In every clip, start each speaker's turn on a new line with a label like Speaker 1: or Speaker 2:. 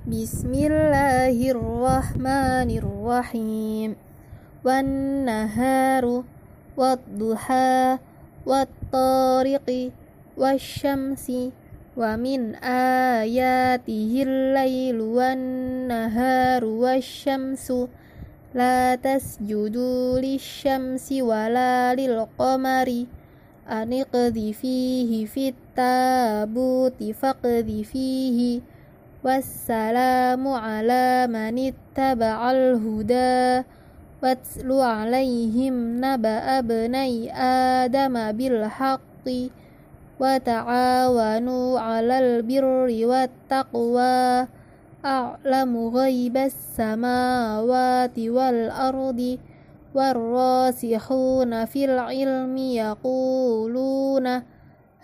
Speaker 1: Bismillahirrahmanirrahim. Wan naharu Wadduha Wattariqi Wasyamsi Wa min ayatihi laylu Wan naharu Wasyamsu La tasjudu lisyamsi Wala lil qamari Aniqdi fihi Fit faqdi fihi والسلام على من اتبع الهدى واتل عليهم نبأ ابني آدم بالحق وتعاونوا على البر والتقوى أعلم غيب السماوات والأرض والراسخون في العلم يقولون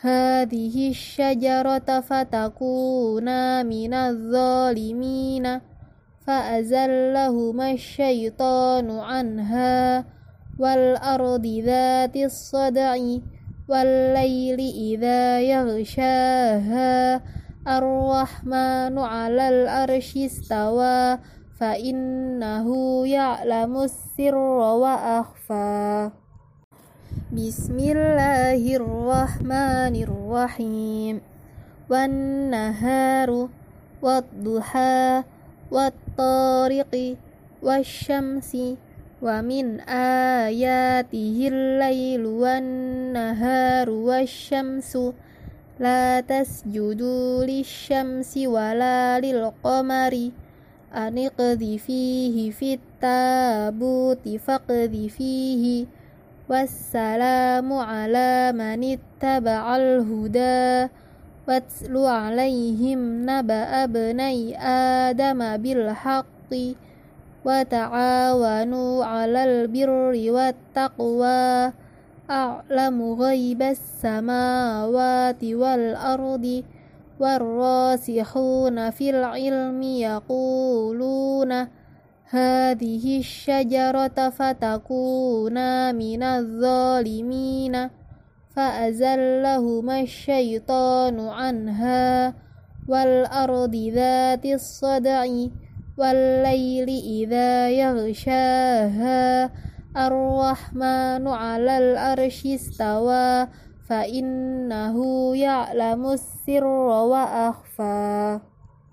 Speaker 1: هذه الشجرة فتكونا من الظالمين فأزلهما الشيطان عنها والأرض ذات الصدع والليل إذا يغشاها الرحمن على الأرش استوى فإنه يعلم السر وأخفى Bismillahirrahmanirrahim. Wan naharu Wadduha Wattariqi Wasyamsi Wa min ayatihi laylu Wan naharu Wasyamsu La tasjudu lisyamsi wala lil qamari Aniqdi fihi fit tabuti faqdi fihi والسلام على من اتبع الهدى واتل عليهم نبأ ابني آدم بالحق وتعاونوا على البر والتقوى أعلم غيب السماوات والأرض والراسخون في العلم يقولون هذه الشجرة فتكونا من الظالمين. فأزلهما الشيطان عنها والأرض ذات الصدع والليل إذا يغشاها. الرحمن على الأرش استوى فإنه يعلم السر وأخفى.